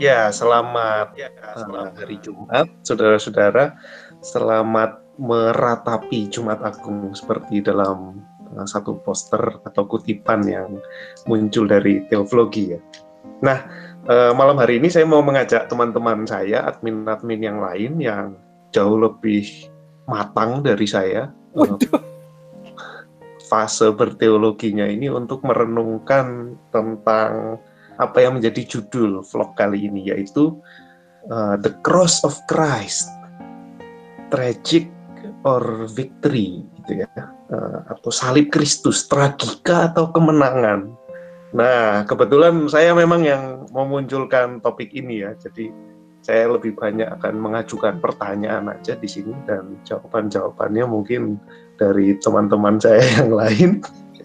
Ya, selamat, ya, selamat hari Jumat, saudara-saudara. Selamat meratapi Jumat Agung seperti dalam uh, satu poster atau kutipan yang muncul dari teologi ya. Nah, uh, malam hari ini saya mau mengajak teman-teman saya, admin-admin yang lain yang jauh lebih matang dari saya. Uh, fase berteologinya ini untuk merenungkan tentang apa yang menjadi judul vlog kali ini yaitu uh, The Cross of Christ Tragic or Victory gitu ya uh, atau salib Kristus tragika atau kemenangan. Nah, kebetulan saya memang yang memunculkan topik ini ya. Jadi saya lebih banyak akan mengajukan pertanyaan aja di sini dan jawaban-jawabannya mungkin dari teman-teman saya yang lain?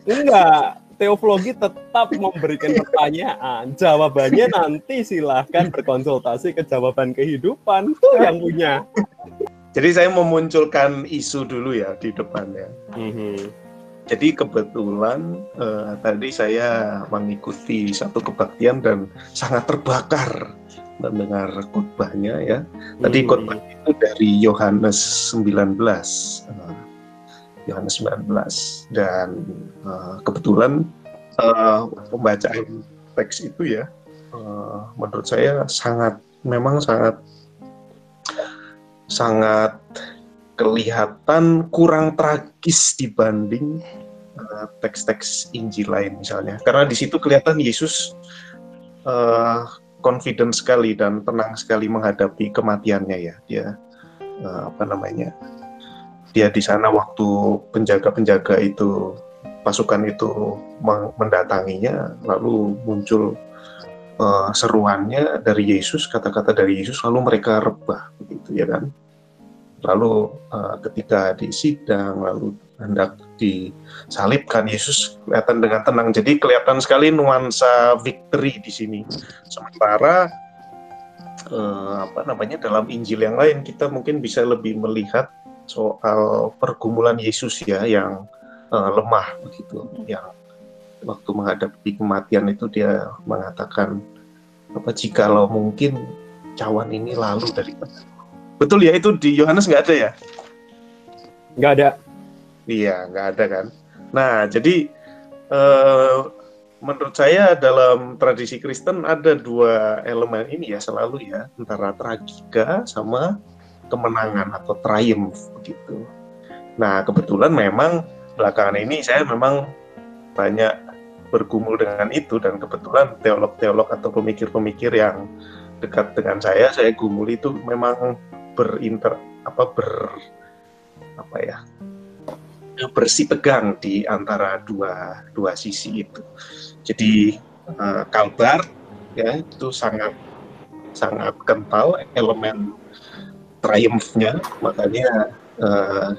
Enggak, teologi tetap memberikan pertanyaan. Jawabannya nanti silahkan berkonsultasi ke jawaban kehidupan. Itu yang punya. Jadi saya memunculkan isu dulu ya di depannya. Mm-hmm. Jadi kebetulan uh, tadi saya mengikuti satu kebaktian dan sangat terbakar mendengar khotbahnya ya. Tadi mm-hmm. khotbah itu dari Yohanes 19. Uh, Yohanes 19 dan uh, kebetulan uh, pembacaan teks itu ya uh, menurut saya sangat memang sangat sangat kelihatan kurang tragis dibanding teks-teks Injil lain misalnya. Karena di situ kelihatan Yesus uh, confident sekali dan tenang sekali menghadapi kematiannya ya. Dia uh, apa namanya dia di sana waktu penjaga-penjaga itu pasukan itu mendatanginya lalu muncul uh, seruannya dari Yesus kata-kata dari Yesus lalu mereka rebah begitu ya kan? Lalu uh, ketika di sidang lalu hendak disalibkan Yesus kelihatan dengan tenang. Jadi kelihatan sekali nuansa victory di sini. Sementara uh, apa namanya dalam Injil yang lain kita mungkin bisa lebih melihat soal pergumulan Yesus ya yang uh, lemah begitu. Yang waktu menghadapi kematian itu dia mengatakan apa jika lo mungkin cawan ini lalu dari betul ya itu di Yohanes nggak ada ya? Nggak ada. Iya nggak ada kan? Nah jadi uh, menurut saya dalam tradisi Kristen ada dua elemen ini ya selalu ya antara tragika sama kemenangan atau triumph begitu. Nah kebetulan memang belakangan ini saya memang banyak bergumul dengan itu dan kebetulan teolog-teolog atau pemikir-pemikir yang dekat dengan saya saya gumul itu memang berinter apa ber apa ya bersih tegang di antara dua dua sisi itu. Jadi uh, Kalbar ya itu sangat sangat kental elemen triumphnya makanya uh,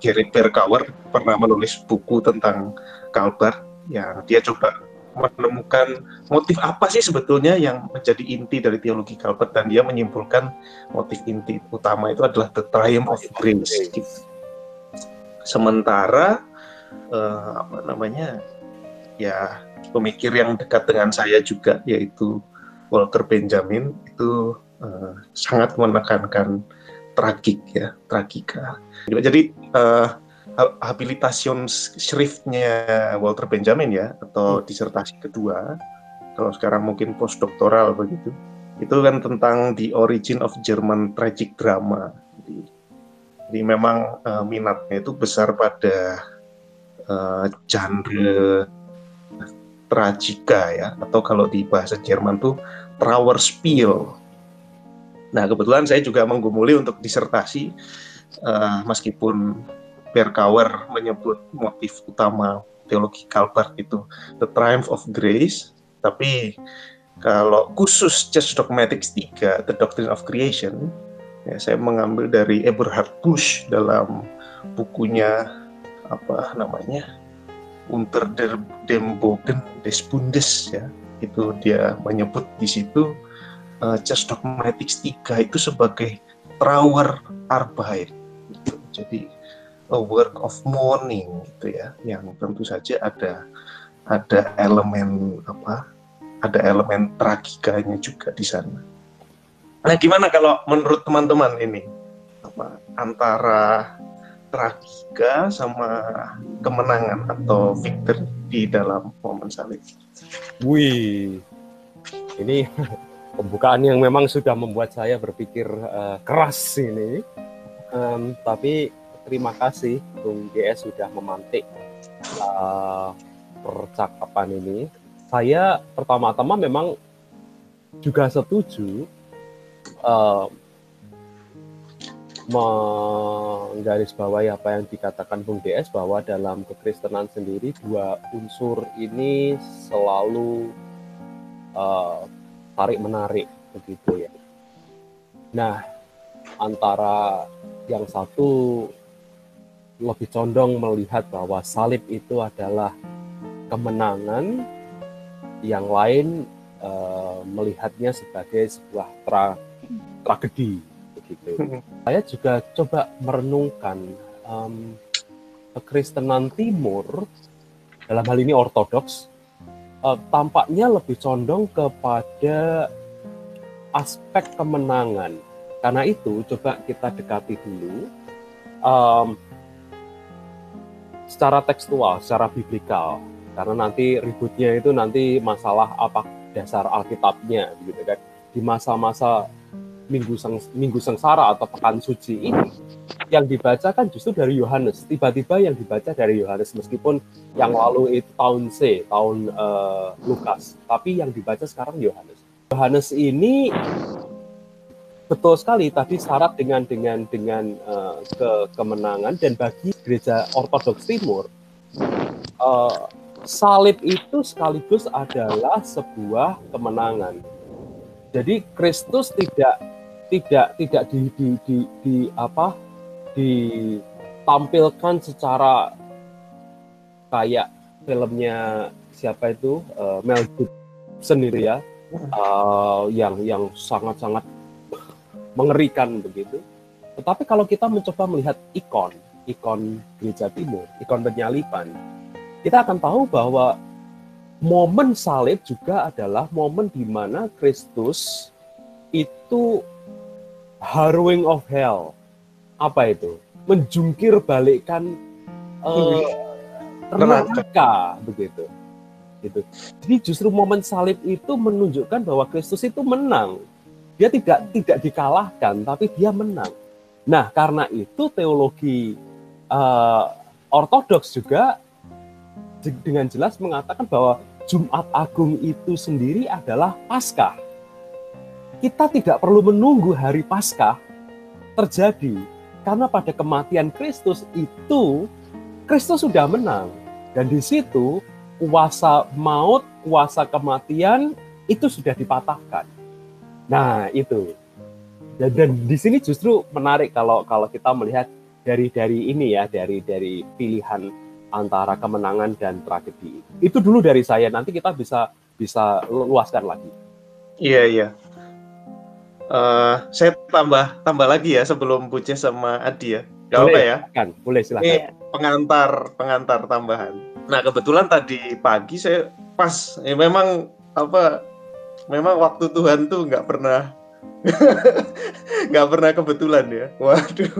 Berkauer pernah menulis buku tentang Kalbar yang dia coba menemukan motif apa sih sebetulnya yang menjadi inti dari teologi Kalbar dan dia menyimpulkan motif inti utama itu adalah the triumph of grace. Sementara uh, apa namanya ya pemikir yang dekat dengan saya juga yaitu Walter Benjamin itu uh, sangat menekankan tragik ya, tragika. Jadi uh, habilitation schriftnya Walter Benjamin ya atau hmm. disertasi kedua kalau sekarang mungkin postdoktoral begitu itu kan tentang the origin of German tragic drama jadi, jadi memang uh, minatnya itu besar pada uh, genre tragika ya atau kalau di bahasa Jerman tuh Trauerspiel Nah, kebetulan saya juga menggumuli untuk disertasi, uh, meskipun Berkauer menyebut motif utama teologi Calvert itu The Triumph of Grace, tapi kalau khusus Church Dogmatics 3, The Doctrine of Creation, ya, saya mengambil dari Eberhard Busch dalam bukunya apa namanya Unter der dem Bogen des Bundes ya. Itu dia menyebut di situ uh, Just Dogmatics 3 itu sebagai Trauer Arbeit gitu. jadi a work of mourning gitu ya yang tentu saja ada ada elemen apa ada elemen tragikanya juga di sana. Nah, gimana kalau menurut teman-teman ini apa antara tragika sama kemenangan atau victory di dalam momen salib? Wih, ini pembukaan yang memang sudah membuat saya berpikir uh, keras ini. Um, tapi terima kasih Bung GS sudah memantik uh, percakapan ini. Saya pertama-tama memang juga setuju uh, menggarisbawahi apa yang dikatakan Bung DS bahwa dalam kekristenan sendiri dua unsur ini selalu uh, tarik menarik begitu ya. Nah, antara yang satu lebih condong melihat bahwa salib itu adalah kemenangan, yang lain uh, melihatnya sebagai sebuah tra tragedi begitu. Saya juga coba merenungkan um, kekristenan Timur dalam hal ini Ortodoks uh, tampaknya lebih condong kepada aspek kemenangan. Karena itu coba kita dekati dulu um, secara tekstual, secara biblikal. Karena nanti ributnya itu nanti masalah apa dasar Alkitabnya, gitu kan. Di masa-masa minggu seng, minggu sengsara atau pekan suci ini yang dibaca kan justru dari Yohanes tiba-tiba yang dibaca dari Yohanes meskipun yang lalu itu tahun C tahun uh, Lukas. Tapi yang dibaca sekarang Yohanes Yohanes ini betul sekali tadi syarat dengan dengan dengan uh, ke kemenangan dan bagi gereja Ortodoks Timur uh, salib itu sekaligus adalah sebuah kemenangan. Jadi Kristus tidak tidak tidak di, di, di, di apa ditampilkan secara kayak filmnya siapa itu uh, Mel Gibson itu ya uh, yang yang sangat-sangat mengerikan begitu. Tetapi kalau kita mencoba melihat ikon, ikon gereja timur, ikon penyalipan, kita akan tahu bahwa momen salib juga adalah momen di mana Kristus itu harrowing of hell. Apa itu? Menjungkir balikkan uh, neraka begitu. Gitu. Jadi justru momen salib itu menunjukkan bahwa Kristus itu menang. Dia tidak tidak dikalahkan, tapi dia menang. Nah, karena itu teologi uh, ortodoks juga dengan jelas mengatakan bahwa Jumat Agung itu sendiri adalah Paskah kita tidak perlu menunggu hari Paskah terjadi karena pada kematian Kristus itu Kristus sudah menang dan di situ kuasa maut, kuasa kematian itu sudah dipatahkan. Nah, itu. Dan, dan di sini justru menarik kalau kalau kita melihat dari dari ini ya, dari dari pilihan antara kemenangan dan tragedi. Itu dulu dari saya. Nanti kita bisa bisa luaskan lagi. Iya, iya. Uh, saya tambah tambah lagi ya sebelum Buce sama Adi ya. Gak boleh, apa ya? Kan, boleh silakan. Ini pengantar pengantar tambahan. Nah kebetulan tadi pagi saya pas ya memang apa memang waktu Tuhan tuh nggak pernah nggak pernah kebetulan ya. Waduh.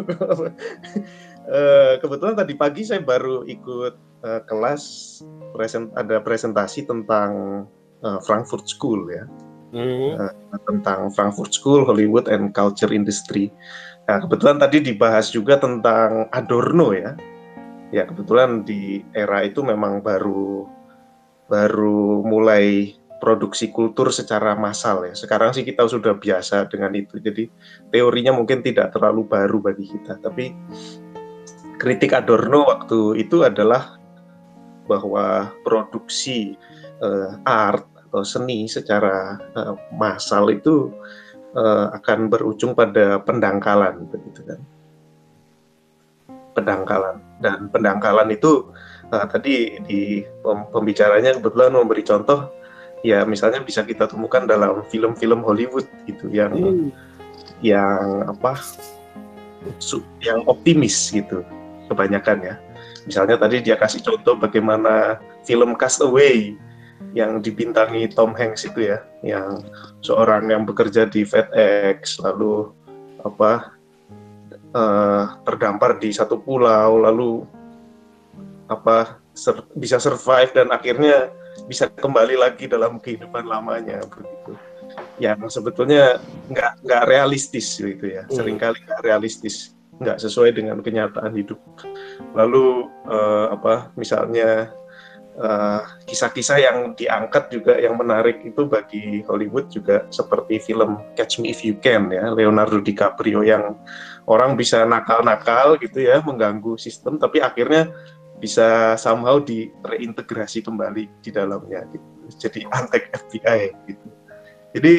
uh, kebetulan tadi pagi saya baru ikut uh, kelas present ada presentasi tentang uh, Frankfurt School ya hmm. uh, tentang Frankfurt School, Hollywood and Culture Industry. Nah, kebetulan tadi dibahas juga tentang Adorno ya. Ya, kebetulan di era itu memang baru baru mulai produksi kultur secara massal ya. Sekarang sih kita sudah biasa dengan itu. Jadi teorinya mungkin tidak terlalu baru bagi kita, tapi kritik Adorno waktu itu adalah bahwa produksi uh, art atau seni secara uh, massal itu uh, akan berujung pada pendangkalan begitu kan? Pendangkalan. Dan pendangkalan itu uh, tadi di pembicaranya kebetulan memberi contoh ya misalnya bisa kita temukan dalam film-film Hollywood gitu yang hmm. yang apa yang optimis gitu kebanyakan ya. Misalnya tadi dia kasih contoh bagaimana film Castaway yang dibintangi Tom Hanks itu ya, yang seorang yang bekerja di FedEx, lalu apa uh, terdampar di satu pulau, lalu apa ser bisa survive dan akhirnya bisa kembali lagi dalam kehidupan lamanya begitu. Yang sebetulnya nggak nggak realistis gitu ya, hmm. sering kali nggak realistis, nggak sesuai dengan kenyataan hidup. Lalu uh, apa misalnya kisah-kisah uh, yang diangkat juga yang menarik itu bagi Hollywood juga seperti film Catch Me If You Can ya Leonardo DiCaprio yang orang bisa nakal-nakal gitu ya mengganggu sistem tapi akhirnya bisa somehow direintegrasi kembali di dalamnya gitu. jadi antek FBI gitu jadi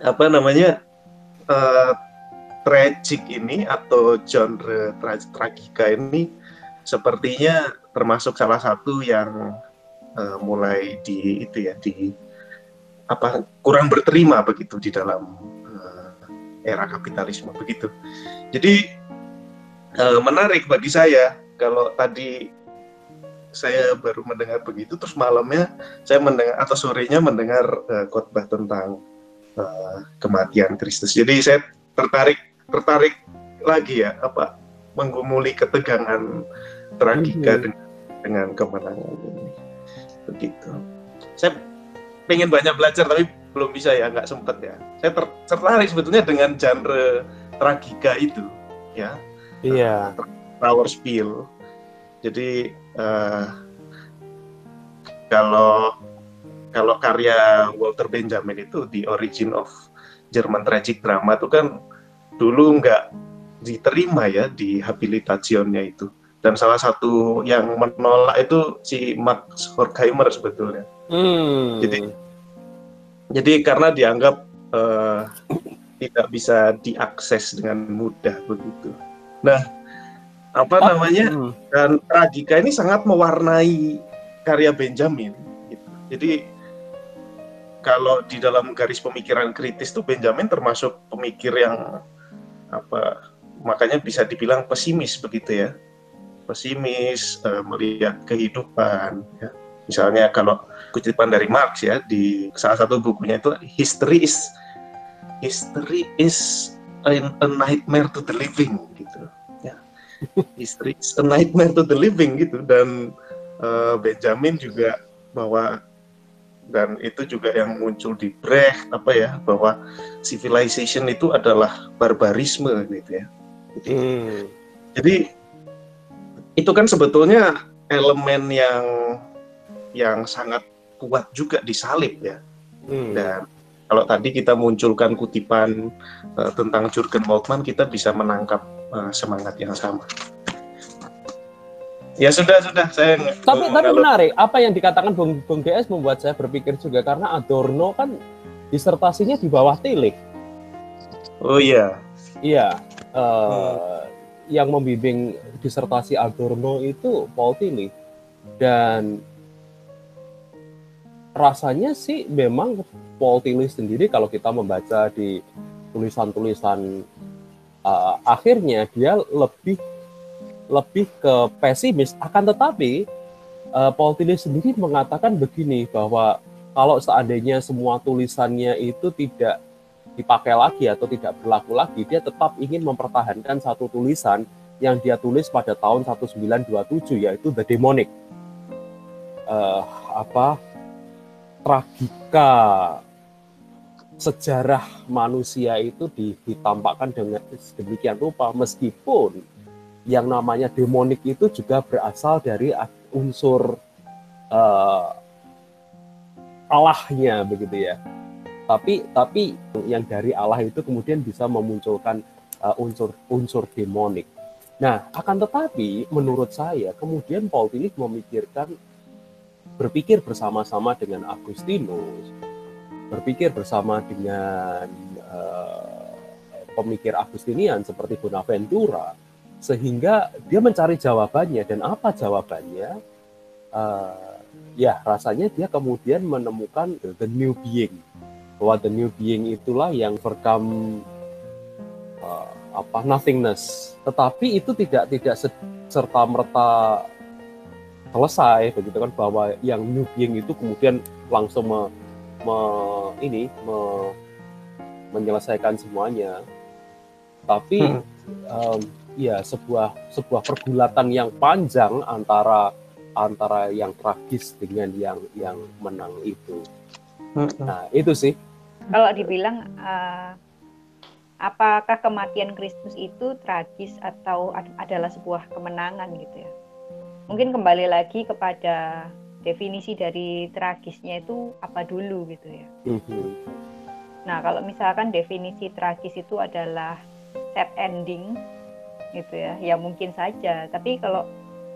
apa namanya uh, tragic ini atau genre tra tragika ini sepertinya termasuk salah satu yang uh, mulai di itu ya di apa kurang berterima begitu di dalam uh, era kapitalisme begitu. Jadi uh, menarik bagi saya kalau tadi saya baru mendengar begitu terus malamnya saya mendengar atau sorenya mendengar uh, khotbah tentang uh, kematian Kristus. Jadi saya tertarik tertarik lagi ya apa menggumuli ketegangan tragika mm -hmm. dengan, dengan kemenangan ini. Begitu. Saya pengen banyak belajar tapi belum bisa ya nggak sempet ya. Saya ter tertarik sebetulnya dengan genre tragika itu ya. Iya. Power Spill. Jadi uh, kalau kalau karya Walter Benjamin itu The Origin of German Tragic Drama itu kan dulu nggak diterima ya di habilitationnya itu dan salah satu yang menolak itu si Max Horkheimer sebetulnya. Hmm. Jadi jadi karena dianggap uh, tidak bisa diakses dengan mudah begitu. Nah, apa oh, namanya? Hmm. Dan tragika ini sangat mewarnai karya Benjamin. Gitu. Jadi kalau di dalam garis pemikiran kritis tuh Benjamin termasuk pemikir yang apa makanya bisa dibilang pesimis begitu ya pesimis, uh, melihat kehidupan. Ya. Misalnya kalau kutipan dari Marx ya di salah satu bukunya itu history is history is a, a nightmare to the living gitu. Ya. history is a nightmare to the living gitu dan uh, Benjamin juga bahwa dan itu juga yang muncul di Brecht apa ya bahwa civilization itu adalah barbarisme gitu ya. Jadi, hmm. jadi itu kan sebetulnya elemen yang yang sangat kuat juga di salib ya. Hmm. Dan kalau tadi kita munculkan kutipan uh, tentang Jurgen Moltmann, kita bisa menangkap uh, semangat yang sama. Ya sudah sudah saya. Tapi tapi menarik apa yang dikatakan Bung Bung DS membuat saya berpikir juga karena Adorno kan disertasinya di bawah Tilik. Oh iya. Iya. Uh, hmm yang membimbing disertasi Adorno itu Paul Tillich dan rasanya sih memang Paul Tillich sendiri kalau kita membaca di tulisan-tulisan uh, akhirnya dia lebih lebih ke pesimis. Akan tetapi uh, Paul Tillich sendiri mengatakan begini bahwa kalau seandainya semua tulisannya itu tidak dipakai lagi atau tidak berlaku lagi, dia tetap ingin mempertahankan satu tulisan yang dia tulis pada tahun 1927 yaitu The Demonic. Uh, apa tragika sejarah manusia itu ditampakkan dengan sedemikian rupa meskipun yang namanya demonik itu juga berasal dari unsur uh, Allahnya begitu ya tapi tapi yang dari Allah itu kemudian bisa memunculkan uh, unsur unsur demonik. Nah, akan tetapi menurut saya kemudian Paul Tillich memikirkan berpikir bersama-sama dengan Agustinus, berpikir bersama dengan uh, pemikir Agustinian seperti Bonaventura, sehingga dia mencari jawabannya dan apa jawabannya? Uh, ya rasanya dia kemudian menemukan the new being bahwa the new being itulah yang overcome uh, apa nothingness tetapi itu tidak tidak serta merta selesai begitu kan bahwa yang new being itu kemudian langsung me, me, ini me, menyelesaikan semuanya tapi hmm. um, ya sebuah sebuah pergulatan yang panjang antara antara yang tragis dengan yang yang menang itu hmm. nah itu sih kalau dibilang uh, apakah kematian Kristus itu tragis atau adalah sebuah kemenangan gitu ya mungkin kembali lagi kepada definisi dari tragisnya itu apa dulu gitu ya. Mm-hmm. Nah kalau misalkan definisi tragis itu adalah sad ending gitu ya, ya mungkin saja. Tapi kalau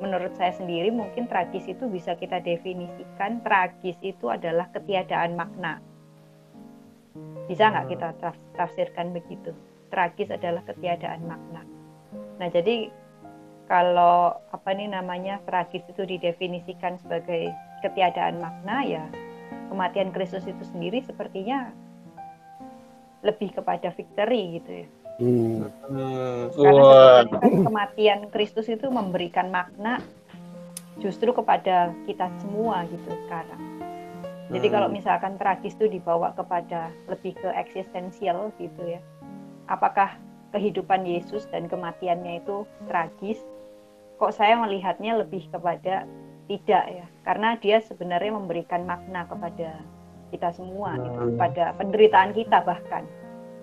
menurut saya sendiri mungkin tragis itu bisa kita definisikan tragis itu adalah ketiadaan makna. Bisa nggak kita tafsirkan begitu? Tragis adalah ketiadaan makna. Nah jadi kalau apa nih namanya tragis itu didefinisikan sebagai ketiadaan makna ya kematian Kristus itu sendiri sepertinya lebih kepada victory gitu ya. Hmm. Karena kan kematian Kristus itu memberikan makna justru kepada kita semua gitu sekarang. Jadi hmm. kalau misalkan tragis itu dibawa kepada lebih ke eksistensial gitu ya. Apakah kehidupan Yesus dan kematiannya itu tragis kok saya melihatnya lebih kepada tidak ya karena dia sebenarnya memberikan makna kepada kita semua gitu, hmm. gitu kepada penderitaan kita bahkan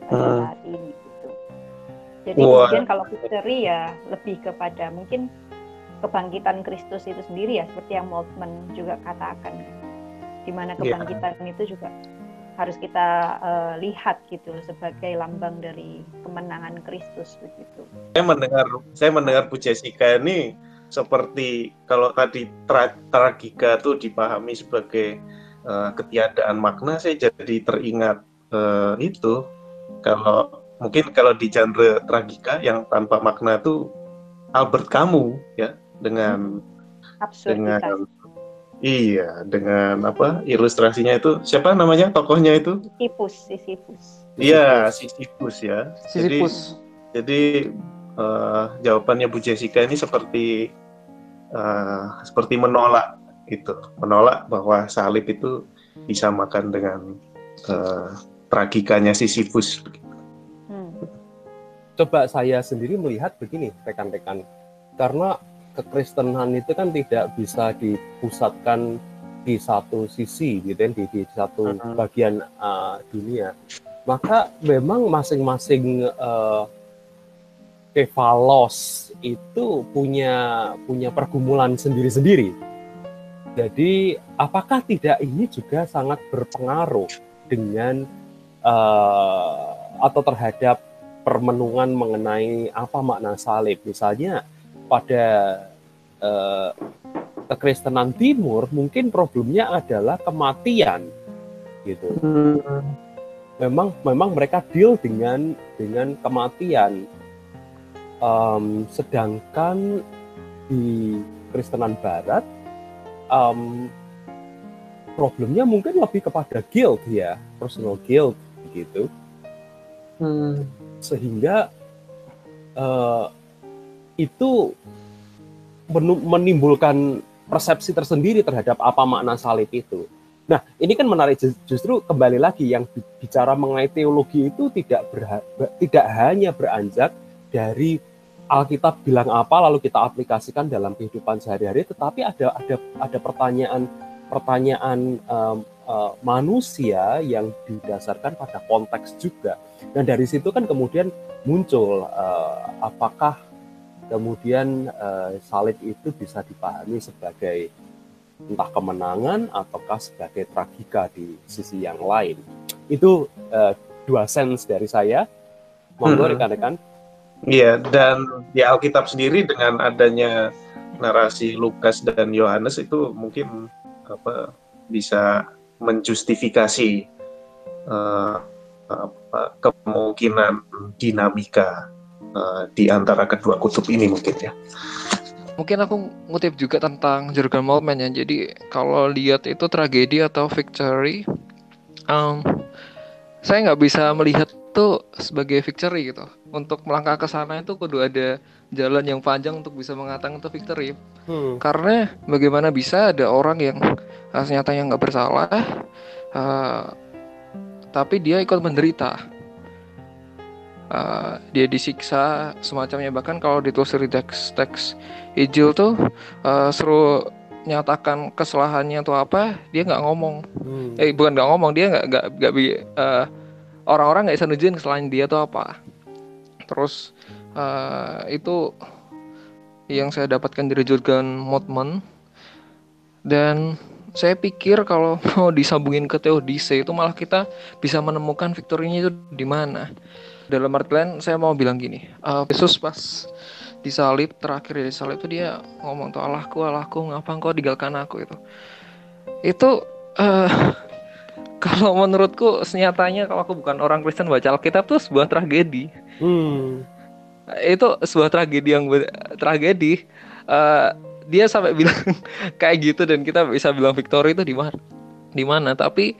pada hmm. saat ini gitu jadi Wah. kemudian kalau misteri ya lebih kepada mungkin kebangkitan Kristus itu sendiri ya seperti yang Moltmann juga katakan di mana iya. kebangkitan yeah. itu juga harus kita uh, lihat gitu sebagai lambang dari kemenangan Kristus begitu. Saya mendengar saya mendengar Bu Jessica ini seperti kalau tadi tra tragika tuh dipahami sebagai uh, ketiadaan makna saya jadi teringat uh, itu kalau mungkin kalau di genre tragika yang tanpa makna itu Albert Camus ya dengan dengan Iya, dengan apa ilustrasinya itu siapa namanya tokohnya itu? Sisyphus, Sisyphus. Iya, Sisyphus ya. Sisyphus. Jadi, jadi uh, jawabannya Bu Jessica ini seperti uh, seperti menolak itu, menolak bahwa salib itu disamakan dengan uh, tragikanya Sisyphus. Hmm. Coba saya sendiri melihat begini, rekan-rekan, karena kekristenan itu kan tidak bisa dipusatkan di satu sisi gitu kan di, di satu uh-huh. bagian uh, dunia. Maka memang masing-masing uh, kevalos itu punya punya pergumulan sendiri-sendiri. Jadi apakah tidak ini juga sangat berpengaruh dengan uh, atau terhadap permenungan mengenai apa makna salib? Misalnya pada uh, kekristenan timur mungkin problemnya adalah kematian gitu. Hmm. Memang memang mereka deal dengan dengan kematian. Um, sedangkan di Kristenan Barat um, problemnya mungkin lebih kepada guilt ya, personal guilt gitu. Hmm. Sehingga uh, itu menimbulkan persepsi tersendiri terhadap apa makna salib itu. Nah, ini kan menarik justru kembali lagi yang bicara mengenai teologi itu tidak berha, tidak hanya beranjak dari Alkitab bilang apa lalu kita aplikasikan dalam kehidupan sehari-hari, tetapi ada ada ada pertanyaan pertanyaan um, uh, manusia yang didasarkan pada konteks juga. Dan dari situ kan kemudian muncul uh, apakah kemudian uh, salib itu bisa dipahami sebagai entah kemenangan ataukah sebagai tragika di sisi yang lain. Itu uh, dua sense dari saya. Monggo hmm. rekan-rekan. Iya, dan di Alkitab sendiri dengan adanya narasi Lukas dan Yohanes itu mungkin apa bisa menjustifikasi uh, apa, kemungkinan dinamika uh, di antara kedua kutub ini mungkin ya. Mungkin aku ngutip juga tentang Jurgen Moltmann ya. Jadi kalau lihat itu tragedi atau victory, um, saya nggak bisa melihat tuh sebagai victory gitu. untuk melangkah ke sana itu kudu ada jalan yang panjang untuk bisa mengatakan itu victory. Hmm. Karena bagaimana bisa ada orang yang uh, nyatanya nggak bersalah, uh, tapi dia ikut menderita. Uh, dia disiksa semacamnya. Bahkan kalau ditelusuri teks-teks Injil tuh uh, seru nyatakan kesalahannya atau apa dia nggak ngomong. Hmm. eh bukan nggak ngomong dia nggak nggak nggak bi- eh, orang-orang nggak bisa nunjukin kesalahan dia tuh apa. Terus eh, itu yang saya dapatkan dari Jurgen Moltmann dan saya pikir kalau mau disambungin ke Theodise itu malah kita bisa menemukan victory-nya itu di mana dalam artian saya mau bilang gini eh, Yesus pas disalib terakhir di salib itu dia ngomong tuh Allahku Allahku ngapa engkau tinggalkan aku itu itu eh kalau menurutku senyatanya kalau aku bukan orang Kristen baca Alkitab tuh sebuah tragedi Hmm. itu sebuah tragedi yang tragedi Eh, dia sampai bilang kayak gitu dan kita bisa bilang victory itu di mana di mana tapi.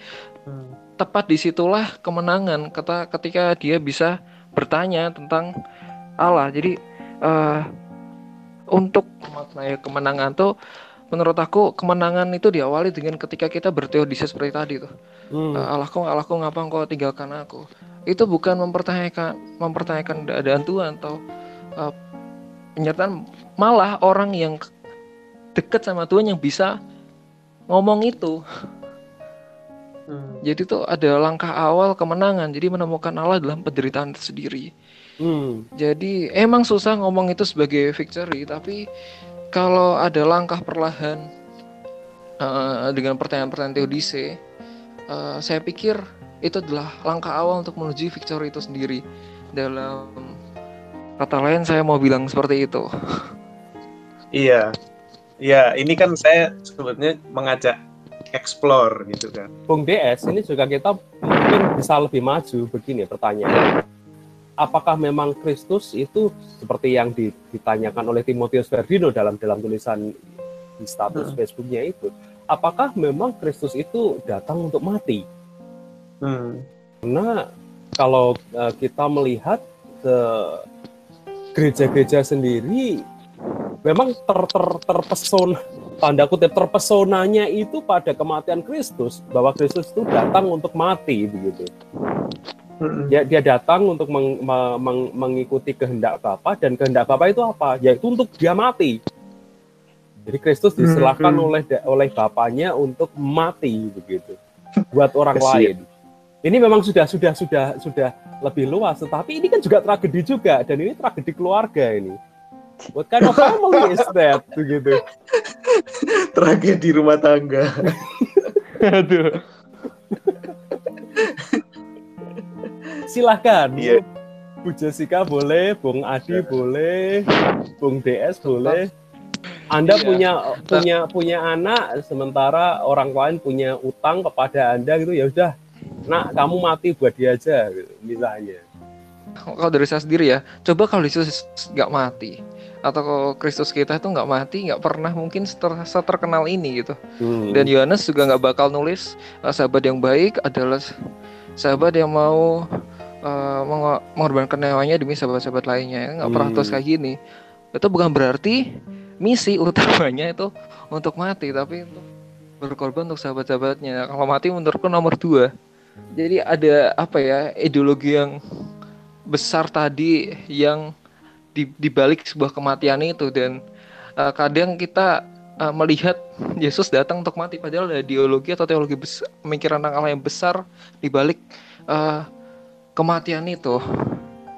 Tepat di situlah kemenangan kata ketika dia bisa bertanya tentang Allah. Jadi eh untuk maknanya kemenangan tuh menurut aku kemenangan itu diawali dengan ketika kita berteodisi seperti tadi tuh. Hmm. Eh, Allahku Allahku ngapa engkau tinggalkan aku? Itu bukan mempertanyakan mempertanyakan keadaan Tuhan atau eh, penyertaan malah orang yang dekat sama Tuhan yang bisa ngomong itu Hmm. jadi tuh ada langkah awal kemenangan jadi menemukan Allah dalam penderitaan itu sendiri Hmm. jadi emang susah ngomong itu sebagai victory tapi kalau ada langkah perlahan eh, dengan pertanyaan-pertanyaan Theodise eh, saya pikir itu adalah langkah awal untuk menuju victory itu sendiri dalam kata lain saya mau bilang seperti itu Iya. Iya, ini kan saya sebetulnya mengajak explore gitu kan. Bung DS, ini juga kita mungkin bisa lebih maju begini pertanyaan. Apakah memang Kristus itu seperti yang di- ditanyakan oleh Timotius Ferdino dalam dalam tulisan di status Hmm. Facebooknya itu? Apakah memang Kristus itu datang untuk mati? Hmm. Karena kalau eh, kita melihat ke gereja-gereja sendiri, memang ter, ter, terpesona, tanda kutip terpesonanya itu pada kematian Kristus, bahwa Kristus itu datang untuk mati begitu. Dia, dia datang untuk meng- me- meng- mengikuti kehendak Bapa dan kehendak Bapa itu apa? Yaitu untuk dia mati. Jadi Kristus diserahkan Hmm. oleh oleh Bapaknya untuk mati begitu buat orang Kasian. lain. Ini memang sudah sudah sudah sudah lebih luas, tetapi ini kan juga tragedi juga dan ini tragedi keluarga ini. What kind of family is that? Begitu. Tragedi rumah tangga. Aduh. Silahkan. Iya. Bu Jessica boleh, Bung Adi boleh, Bung DS boleh. Anda Iya. punya punya punya anak, sementara orang lain punya utang kepada Anda gitu ya udah, nak kamu mati buat dia aja, gitu, misalnya. Kalau dari saya sendiri ya coba kalau Yesus nggak mati atau kalau Kristus kita itu nggak mati nggak pernah mungkin seter- seterkenal ini gitu. Hmm. dan Yohanes juga nggak bakal nulis uh, sahabat yang baik adalah sahabat yang mau uh, mengo- mengorbankan nyawanya demi sahabat-sahabat lainnya. Nggak pernah Hmm. terus kayak gini. Itu bukan berarti misi utamanya itu untuk mati tapi untuk berkorban untuk sahabat-sahabatnya. Kalau mati menurutku nomor dua. Jadi ada apa ya ideologi yang besar tadi yang di, dibalik sebuah kematian itu dan uh, kadang kita uh, melihat Yesus datang untuk mati padahal ada ideologi atau teologi besar, pemikiran tentang Allah yang besar di balik uh, kematian itu.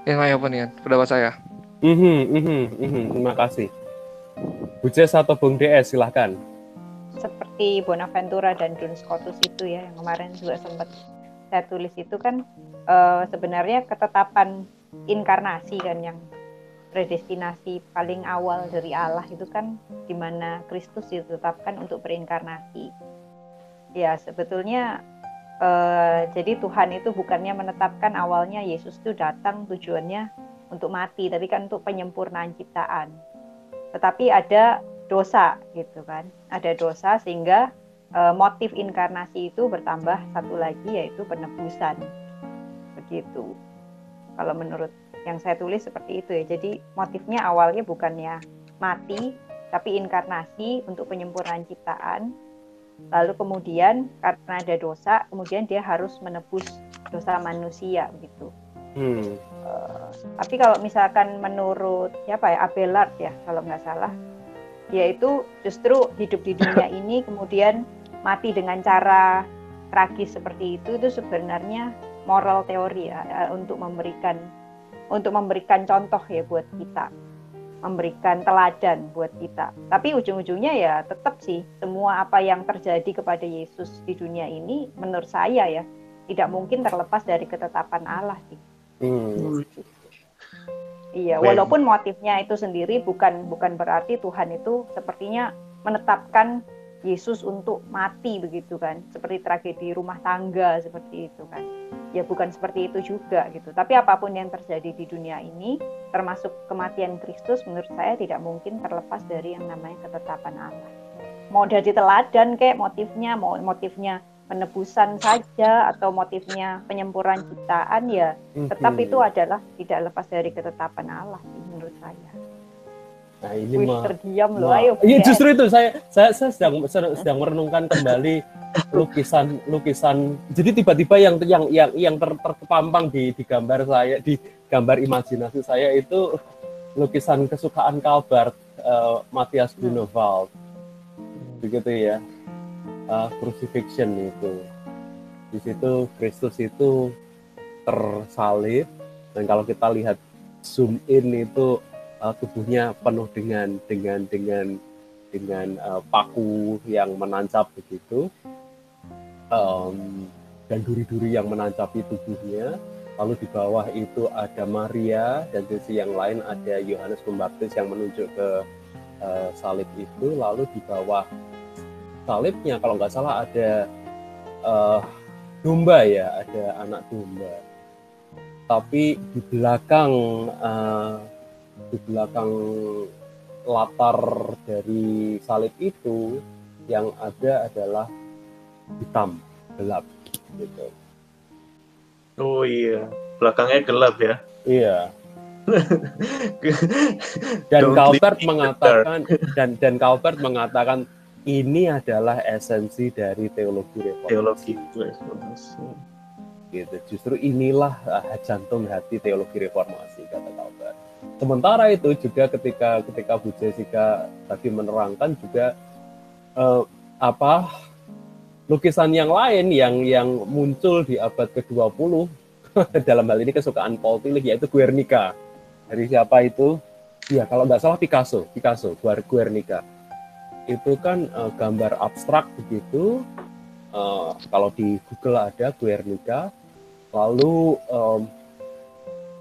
Yang apa nih pendapat saya? Mhm, mhm, mhm. Terima kasih. Bu Jess atau Bung DS silahkan. seperti Bonaventura dan Duns Scotus itu ya yang kemarin juga sempat saya tulis itu kan eh, sebenarnya ketetapan inkarnasi kan yang predestinasi paling awal dari Allah itu kan di mana Kristus ditetapkan untuk berinkarnasi. Ya sebetulnya eh, jadi Tuhan itu bukannya menetapkan awalnya Yesus itu datang tujuannya untuk mati, tapi kan untuk penyempurnaan ciptaan. Tetapi ada dosa gitu kan, ada dosa sehingga eh, motif inkarnasi itu bertambah satu lagi yaitu penebusan begitu. Kalau menurut yang saya tulis seperti itu ya. Jadi motifnya awalnya bukannya mati, tapi inkarnasi untuk penyempurnaan ciptaan. Lalu kemudian karena ada dosa, kemudian dia harus menebus dosa manusia gitu. Hmm. Uh, tapi kalau misalkan menurut siapa ya Abelard ya kalau nggak salah, yaitu justru hidup di dunia ini kemudian mati dengan cara tragis seperti itu itu sebenarnya moral teori ya eh, untuk memberikan untuk memberikan contoh ya buat kita memberikan teladan buat kita. Tapi ujung-ujungnya ya tetap sih semua apa yang terjadi kepada Yesus di dunia ini menurut saya ya tidak mungkin terlepas dari ketetapan Allah sih. Hmm. Iya, walaupun motifnya itu sendiri bukan bukan berarti Tuhan itu sepertinya menetapkan Yesus untuk mati begitu kan, seperti tragedi rumah tangga seperti itu kan. Ya bukan seperti itu juga gitu. Tapi apa pun yang terjadi di dunia ini, termasuk kematian Kristus menurut saya tidak mungkin terlepas dari yang namanya ketetapan Allah. Mau dari teladan kayak motifnya, mau motifnya penebusan saja atau motifnya penyempurnaan ciptaan ya tetap itu mhm. adalah tidak lepas dari ketetapan Allah menurut saya. Nah ini Wih, mah terdiam loh, ayo. Iya justru itu saya saya, saya sedang sedang merenungkan kembali lukisan lukisan. Jadi tiba-tiba yang yang yang yang ter, terpampang di di gambar saya di gambar imajinasi saya itu lukisan kesukaan Calvert uh, Matthias Grunewald. Begitu ya uh, crucifixion itu. Di situ Kristus itu tersalib dan kalau kita lihat zoom in itu uh, tubuhnya penuh dengan dengan dengan dengan uh, paku yang menancap begitu. Um, dan duri-duri yang menancapi tubuhnya. Lalu di bawah itu ada Maria dan di sisi yang lain ada Yohanes Pembaptis yang menunjuk ke uh, salib itu. Lalu di bawah salibnya kalau nggak salah ada uh, domba ya, ada anak domba. Tapi di belakang uh, di belakang latar dari salib itu yang ada adalah hitam gelap gitu. Oh iya, belakangnya gelap ya. Iya. dan Calvert mengatakan dan dan Calvert mengatakan ini adalah esensi dari teologi reformasi. Teologi reformasi. Gitu. Justru inilah uh, jantung hati teologi reformasi kata Calvert. Sementara itu juga ketika ketika Bu Jessica tadi menerangkan juga uh, apa lukisan yang lain yang yang muncul di abad ke-20 dalam hal ini kesukaan Paul Tillich yaitu Guernica. Dari siapa itu? Ya kalau nggak salah Picasso, Picasso, Guernica itu kan uh, gambar abstrak begitu. Uh, kalau di Google ada Guernica, lalu um,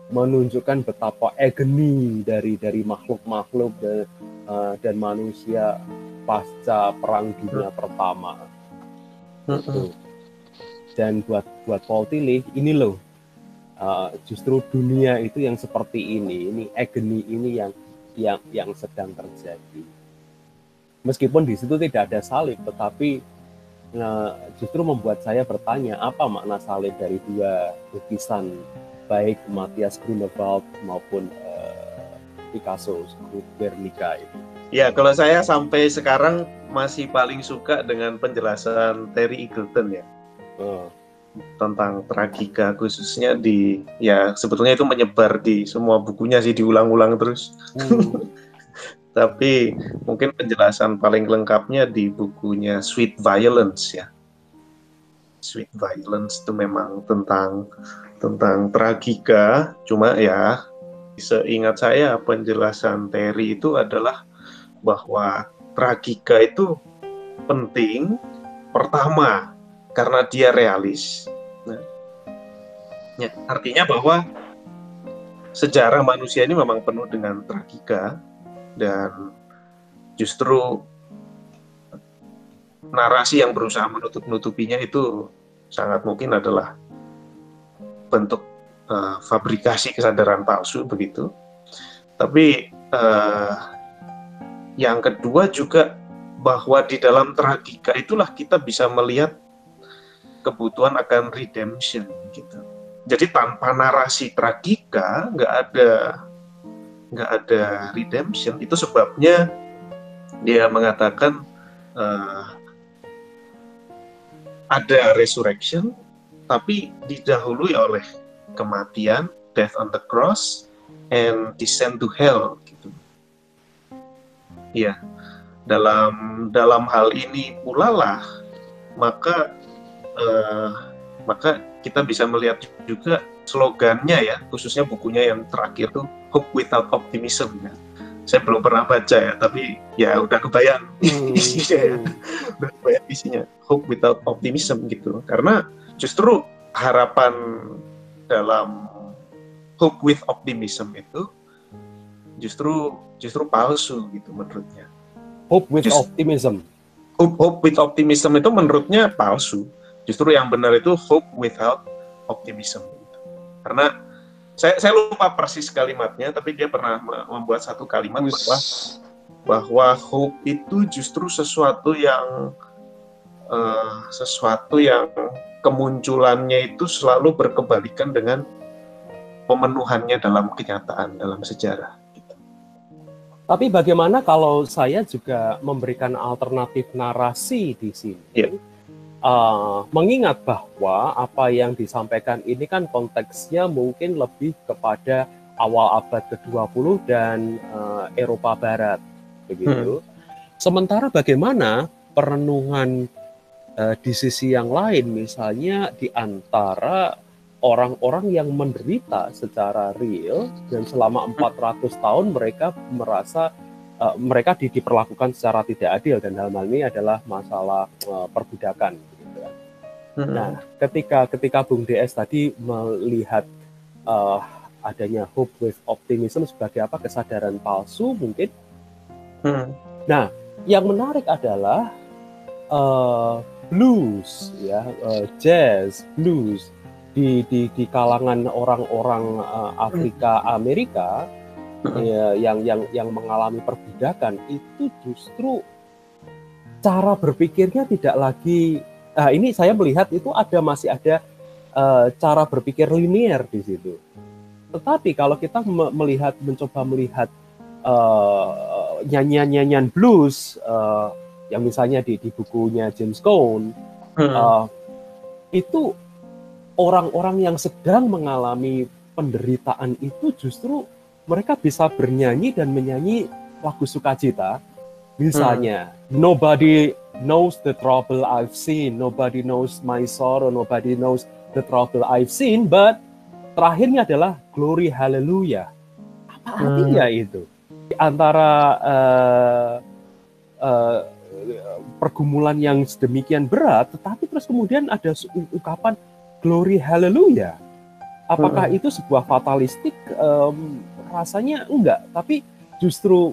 menunjukkan betapa agony dari dari makhluk-makhluk dan, uh, dan manusia pasca perang dunia pertama. Gitu. Dan buat buat Paul Tillich ini loh uh, justru dunia itu yang seperti ini, ini agony ini yang yang yang sedang terjadi meskipun di situ tidak ada salib, tetapi nah, justru membuat saya bertanya apa makna salib dari dua lukisan baik Matthias Grunewald maupun uh, Picasso Guernica itu. Ya, kalau saya sampai sekarang masih paling suka dengan penjelasan Terry Eagleton ya. Oh. Tentang tragika khususnya di ya sebetulnya itu menyebar di semua bukunya sih diulang-ulang terus. Hmm. tapi mungkin penjelasan paling lengkapnya di bukunya Sweet Violence ya. Sweet Violence itu memang tentang tentang tragika, cuma ya seingat saya penjelasan Terry itu adalah bahwa tragika itu penting pertama karena dia realis. Nah, ya, artinya bahwa sejarah manusia ini memang penuh dengan tragika dan justru narasi yang berusaha menutup-nutupinya itu sangat mungkin adalah bentuk uh, fabrikasi kesadaran palsu begitu. Tapi uh, yang kedua juga bahwa di dalam tragika itulah kita bisa melihat kebutuhan akan redemption gitu. jadi tanpa narasi tragika nggak ada nggak ada redemption itu sebabnya dia mengatakan uh, ada resurrection tapi didahului oleh kematian death on the cross and descend to hell gitu ya dalam dalam hal ini pula lah maka uh, maka kita bisa melihat juga slogannya ya, khususnya bukunya yang terakhir tuh Hope Without Optimism ya. Saya belum pernah baca ya, tapi ya udah kebayang hmm. isinya ya, udah kebayang isinya Hope Without Optimism gitu. Karena justru harapan dalam Hope with Optimism itu justru justru palsu gitu menurutnya. Hope with Just, Optimism. Hope, hope with Optimism itu menurutnya palsu Justru yang benar itu hope without optimism. Karena saya, saya lupa persis kalimatnya, tapi dia pernah membuat satu kalimat bahwa bahwa hope itu justru sesuatu yang uh, sesuatu yang kemunculannya itu selalu berkebalikan dengan pemenuhannya dalam kenyataan dalam sejarah. Gitu. Tapi bagaimana kalau saya juga memberikan alternatif narasi di sini? Yeah uh, mengingat bahwa apa yang disampaikan ini kan konteksnya mungkin lebih kepada awal abad ke-20 dan uh, Eropa Barat begitu. Hmm. Sementara bagaimana perenungan di sisi yang lain misalnya di antara orang-orang yang menderita secara real dan selama 400 tahun mereka merasa uh, mereka di, diperlakukan secara tidak adil dan dalam hal ini adalah masalah uh, perbudakan. Gitu kan. Hmm. Nah, ketika ketika Bung DS tadi melihat uh, adanya hope with optimism sebagai apa kesadaran palsu mungkin. Hmm. Nah, yang menarik adalah uh, blues ya, uh, jazz, blues. Di di di kalangan orang-orang uh, Afrika Amerika ya, yang yang yang mengalami perbudakan itu justru cara berpikirnya tidak lagi nah ini saya melihat itu ada masih ada uh, cara berpikir linier di situ. Tetapi kalau kita me melihat mencoba melihat uh, nyanyian-nyanyian blues uh, yang misalnya di, di bukunya James Cone hmm. uh, itu orang-orang yang sedang mengalami penderitaan itu justru mereka bisa bernyanyi dan menyanyi lagu sukacita. Misalnya, hmm. nobody knows the trouble I've seen, nobody knows my sorrow, nobody knows the trouble I've seen, but terakhirnya adalah glory hallelujah. Apa hmm. artinya itu? Di antara uh, uh, pergumulan yang sedemikian berat, tetapi terus kemudian ada ungkapan glory hallelujah. Apakah hmm. itu sebuah fatalistik? Um, rasanya enggak, tapi justru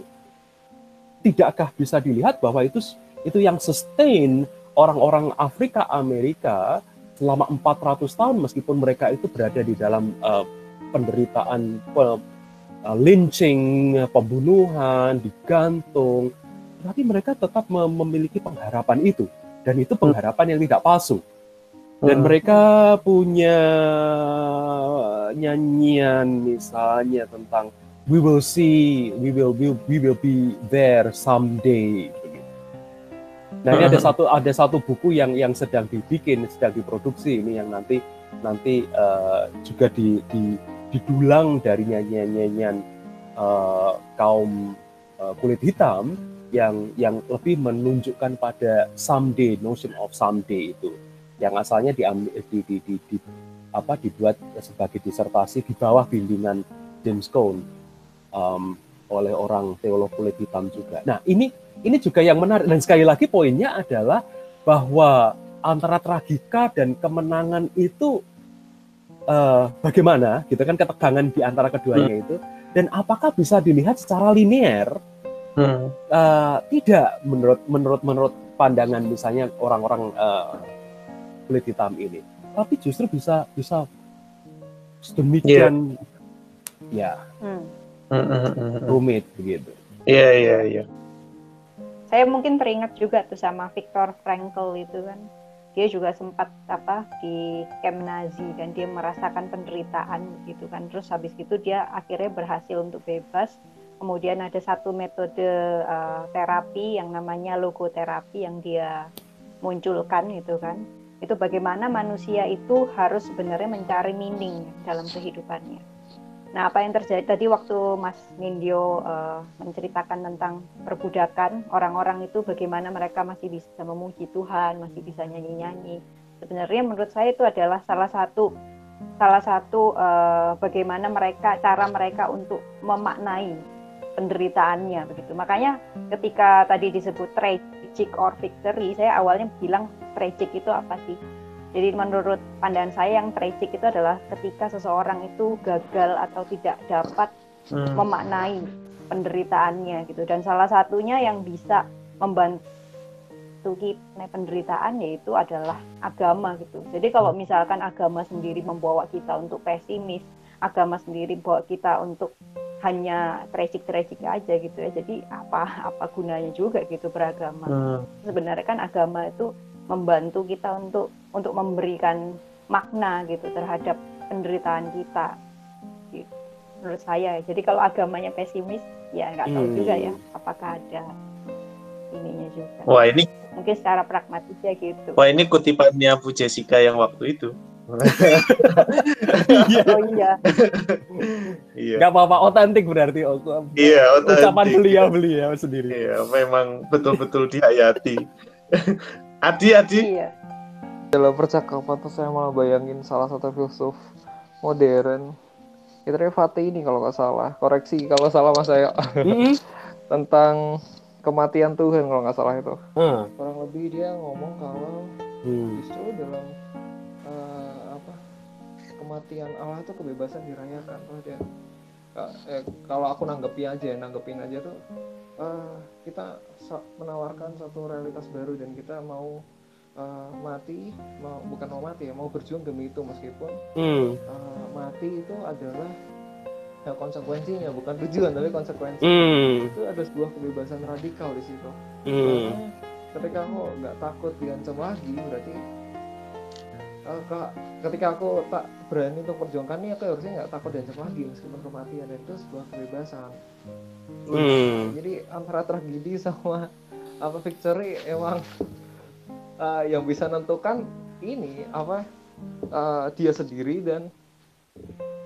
tidakkah bisa dilihat bahwa itu itu yang sustain orang-orang Afrika Amerika selama 400 tahun meskipun mereka itu berada di dalam uh, penderitaan uh, lynching, pembunuhan, digantung, tapi mereka tetap memiliki pengharapan itu dan itu pengharapan yang tidak palsu. Dan hmm. mereka punya nyanyian misalnya tentang we will see, we will we, we will be there someday. Nah ini ada hmm. satu ada satu buku yang yang sedang dibikin, sedang diproduksi ini yang nanti nanti uh, juga di, di didulang dari nyanyian-nyanyian uh, kaum uh, kulit hitam yang yang lebih menunjukkan pada someday notion of someday itu yang asalnya di, di, di, di, di apa dibuat sebagai disertasi di bawah bimbingan James Cone um, oleh orang teolog kulit hitam juga. Nah ini ini juga yang menarik dan sekali lagi poinnya adalah bahwa antara tragika dan kemenangan itu uh, bagaimana gitu kan ketegangan di antara keduanya hmm. itu dan apakah bisa dilihat secara linear? Hmm. Uh, tidak. Menurut menurut menurut pandangan misalnya orang-orang uh, kulit hitam ini. Tapi justru bisa bisa sedemikian yeah. ya. Hmm. hmm, hmm, hmm. rumit begitu. Iya yeah, iya iya. Saya mungkin teringat juga tuh sama Viktor Frankl itu kan. Dia juga sempat apa di camp Nazi dan dia merasakan penderitaan gitu kan. Terus habis itu dia akhirnya berhasil untuk bebas kemudian ada satu metode uh, terapi yang namanya logoterapi yang dia munculkan gitu kan. Itu bagaimana manusia itu harus sebenarnya mencari meaning dalam kehidupannya. Nah, apa yang terjadi? Tadi waktu Mas Nindyo uh, menceritakan tentang perbudakan orang-orang itu bagaimana mereka masih bisa memuji Tuhan, masih bisa nyanyi-nyanyi. Sebenarnya menurut saya itu adalah salah satu salah satu uh, bagaimana mereka cara mereka untuk memaknai penderitaannya begitu. Makanya ketika tadi disebut tragic or victory, saya awalnya bilang tragic itu apa sih? Jadi menurut pandangan saya yang tragic itu adalah ketika seseorang itu gagal atau tidak dapat hmm. memaknai penderitaannya gitu. Dan salah satunya yang bisa membantu kita penderitaan yaitu adalah agama gitu. Jadi kalau misalkan agama sendiri membawa kita untuk pesimis, agama sendiri membawa kita untuk hanya tragic-tragic aja gitu ya. Jadi apa apa gunanya juga gitu beragama. Hmm. Sebenarnya kan agama itu membantu kita untuk untuk memberikan makna gitu terhadap penderitaan kita gitu. menurut saya jadi kalau agamanya pesimis ya nggak tahu hmm. juga ya apakah ada ininya juga wah ini mungkin secara pragmatis ya gitu wah ini kutipannya Bu Jessica yang waktu itu. Oh iya iya nggak apa-apa otentik berarti oh, iya otentik ucapan beliau beliau sendiri iya memang betul-betul dihayati Adi, Adi. Iya. Dalam percakapan tuh saya malah bayangin salah satu filsuf modern. Itu Fatih ini kalau nggak salah. Koreksi kalau salah mas saya. Tentang kematian Tuhan kalau nggak salah itu. Hmm. Kurang lebih dia ngomong kalau hmm. justru dalam kematian Allah itu kebebasan dirayakan. Dia eh, kalau aku nanggepi aja, nanggepin aja tuh uh, kita menawarkan satu realitas baru dan kita mau uh, mati mau bukan mau mati ya mau berjuang demi itu meskipun hmm. uh, mati itu adalah ya, konsekuensinya bukan tujuan tapi konsekuensi hmm. itu ada sebuah kebebasan radikal di situ hmm. Ketika aku nggak takut diancam lagi berarti uh, ketika aku tak berani untuk perjuangkan ini aku harusnya nggak takut diancam lagi meskipun kematian. Dan itu sebuah kebebasan. Hmm. jadi antara tragedi sama apa victory emang uh, yang bisa nentukan ini apa uh, dia sendiri dan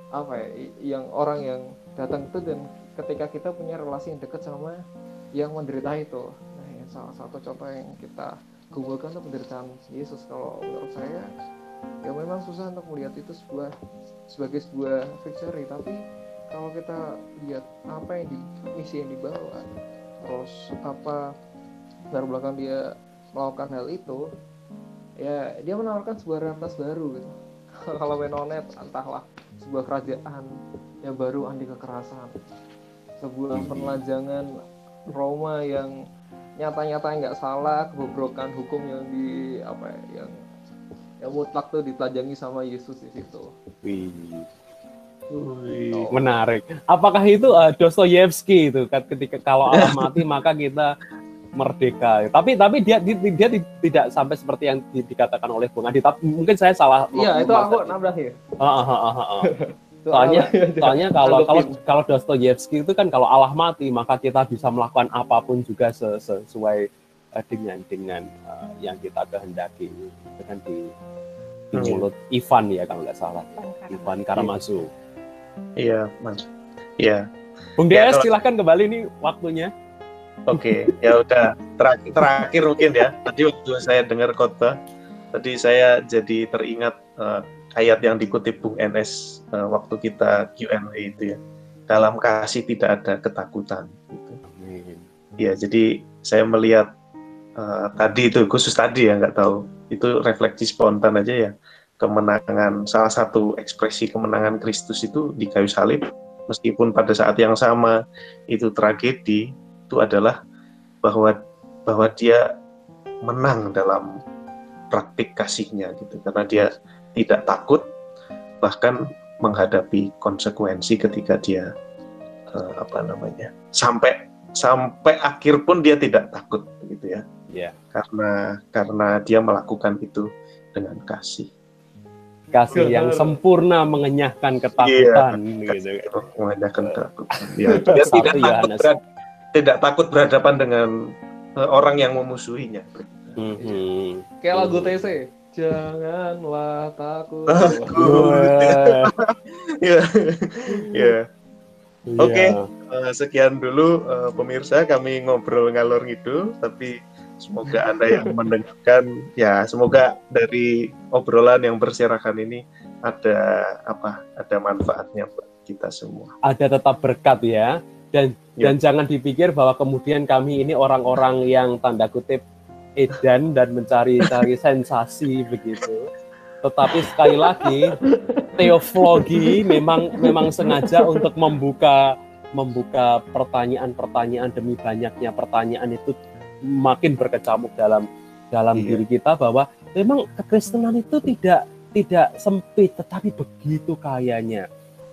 apa ya yang orang yang datang itu dan ketika kita punya relasi yang dekat sama yang menderita itu. Nah yang salah satu contoh yang kita kumpulkan itu penderitaan Yesus kalau menurut saya ya memang susah untuk melihat itu sebuah sebagai sebuah victory tapi kalau kita lihat apa yang di misi yang dibawa terus apa dari belakang dia melakukan hal itu ya dia menawarkan sebuah realitas baru gitu. Kalau Menonet entahlah sebuah kerajaan yang baru anti kekerasan. Sebuah penelanjangan Roma yang nyata-nyata nggak salah kebobrokan hukum yang di apa ya, yang yang mutlak tuh ditelanjangi sama Yesus di situ. Wih. Menarik. Apakah itu uh, Dostoyevsky itu kan ketika kalau Allah mati maka kita merdeka. Tapi tapi dia dia, dia tidak sampai seperti yang di, dikatakan oleh Bung Adi. Tapi mungkin saya salah. Iya, itu aku nambah ya. soalnya soalnya kalau kalau kalau Dostoyevsky itu kan kalau Allah mati maka kita bisa melakukan apa pun juga sesuai uh, dengan dengan uh, yang kita kehendaki dengan di, di hmm. mulut Ivan ya kalau nggak salah Ivan Karamazu iya mas iya Bung ya, DS silahkan kembali nih waktunya Oke, okay, ya udah terakhir, terakhir mungkin ya. Tadi waktu saya dengar khotbah, tadi saya jadi teringat uh, ayat yang dikutip Bung NS uh, waktu kita Q&A itu ya. Dalam kasih tidak ada ketakutan. Gitu. Ya, jadi saya melihat uh, tadi itu khusus tadi ya nggak tahu. Itu refleksi spontan aja ya. Kemenangan salah satu ekspresi kemenangan Kristus itu di kayu salib. Meskipun pada saat yang sama itu tragedi itu adalah bahwa bahwa dia menang dalam praktik kasihnya gitu. Karena dia tidak takut bahkan menghadapi konsekuensi ketika dia uh, apa namanya sampai sampai akhir pun dia tidak takut gitu ya yeah. karena karena dia melakukan itu dengan kasih. Kasih yang sempurna mengenyahkan ketakutan gitu. Kasih roh mengenyahkan ketakutan. Ya, dia tidak takut Yohanes. berad- tidak takut berhadapan dengan eh, orang yang memusuhinya. Mhm. Kayak lagu TC. Janganlah takut. Takut. Ya, ya. Oke. Eh, sekian dulu eh, pemirsa. Kami ngobrol ngalor ngidul tapi semoga anda yang mendengarkan ya semoga dari obrolan yang berserakan ini ada apa ada manfaatnya buat kita semua. Ada tetap berkat ya. Dan Ya. dan jangan dipikir bahwa kemudian kami ini orang-orang yang tanda kutip edan dan mencari-cari sensasi begitu. Tetapi sekali lagi teoflogi memang memang sengaja untuk membuka membuka pertanyaan-pertanyaan demi banyaknya pertanyaan itu makin berkecamuk dalam dalam Iya. diri kita bahwa memang kekristenan itu tidak tidak sempit tetapi begitu kayanya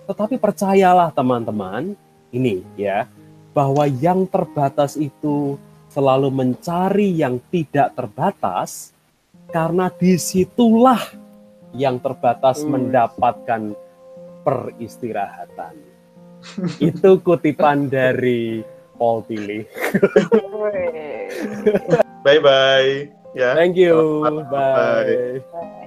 tetapi percayalah teman-teman ini ya bahwa yang terbatas itu selalu mencari yang tidak terbatas karena di situlah yang terbatas Hmm. mendapatkan peristirahatan. Itu kutipan dari Paul Tilly. bye bye ya Thank you. Bye. Bye. Bye.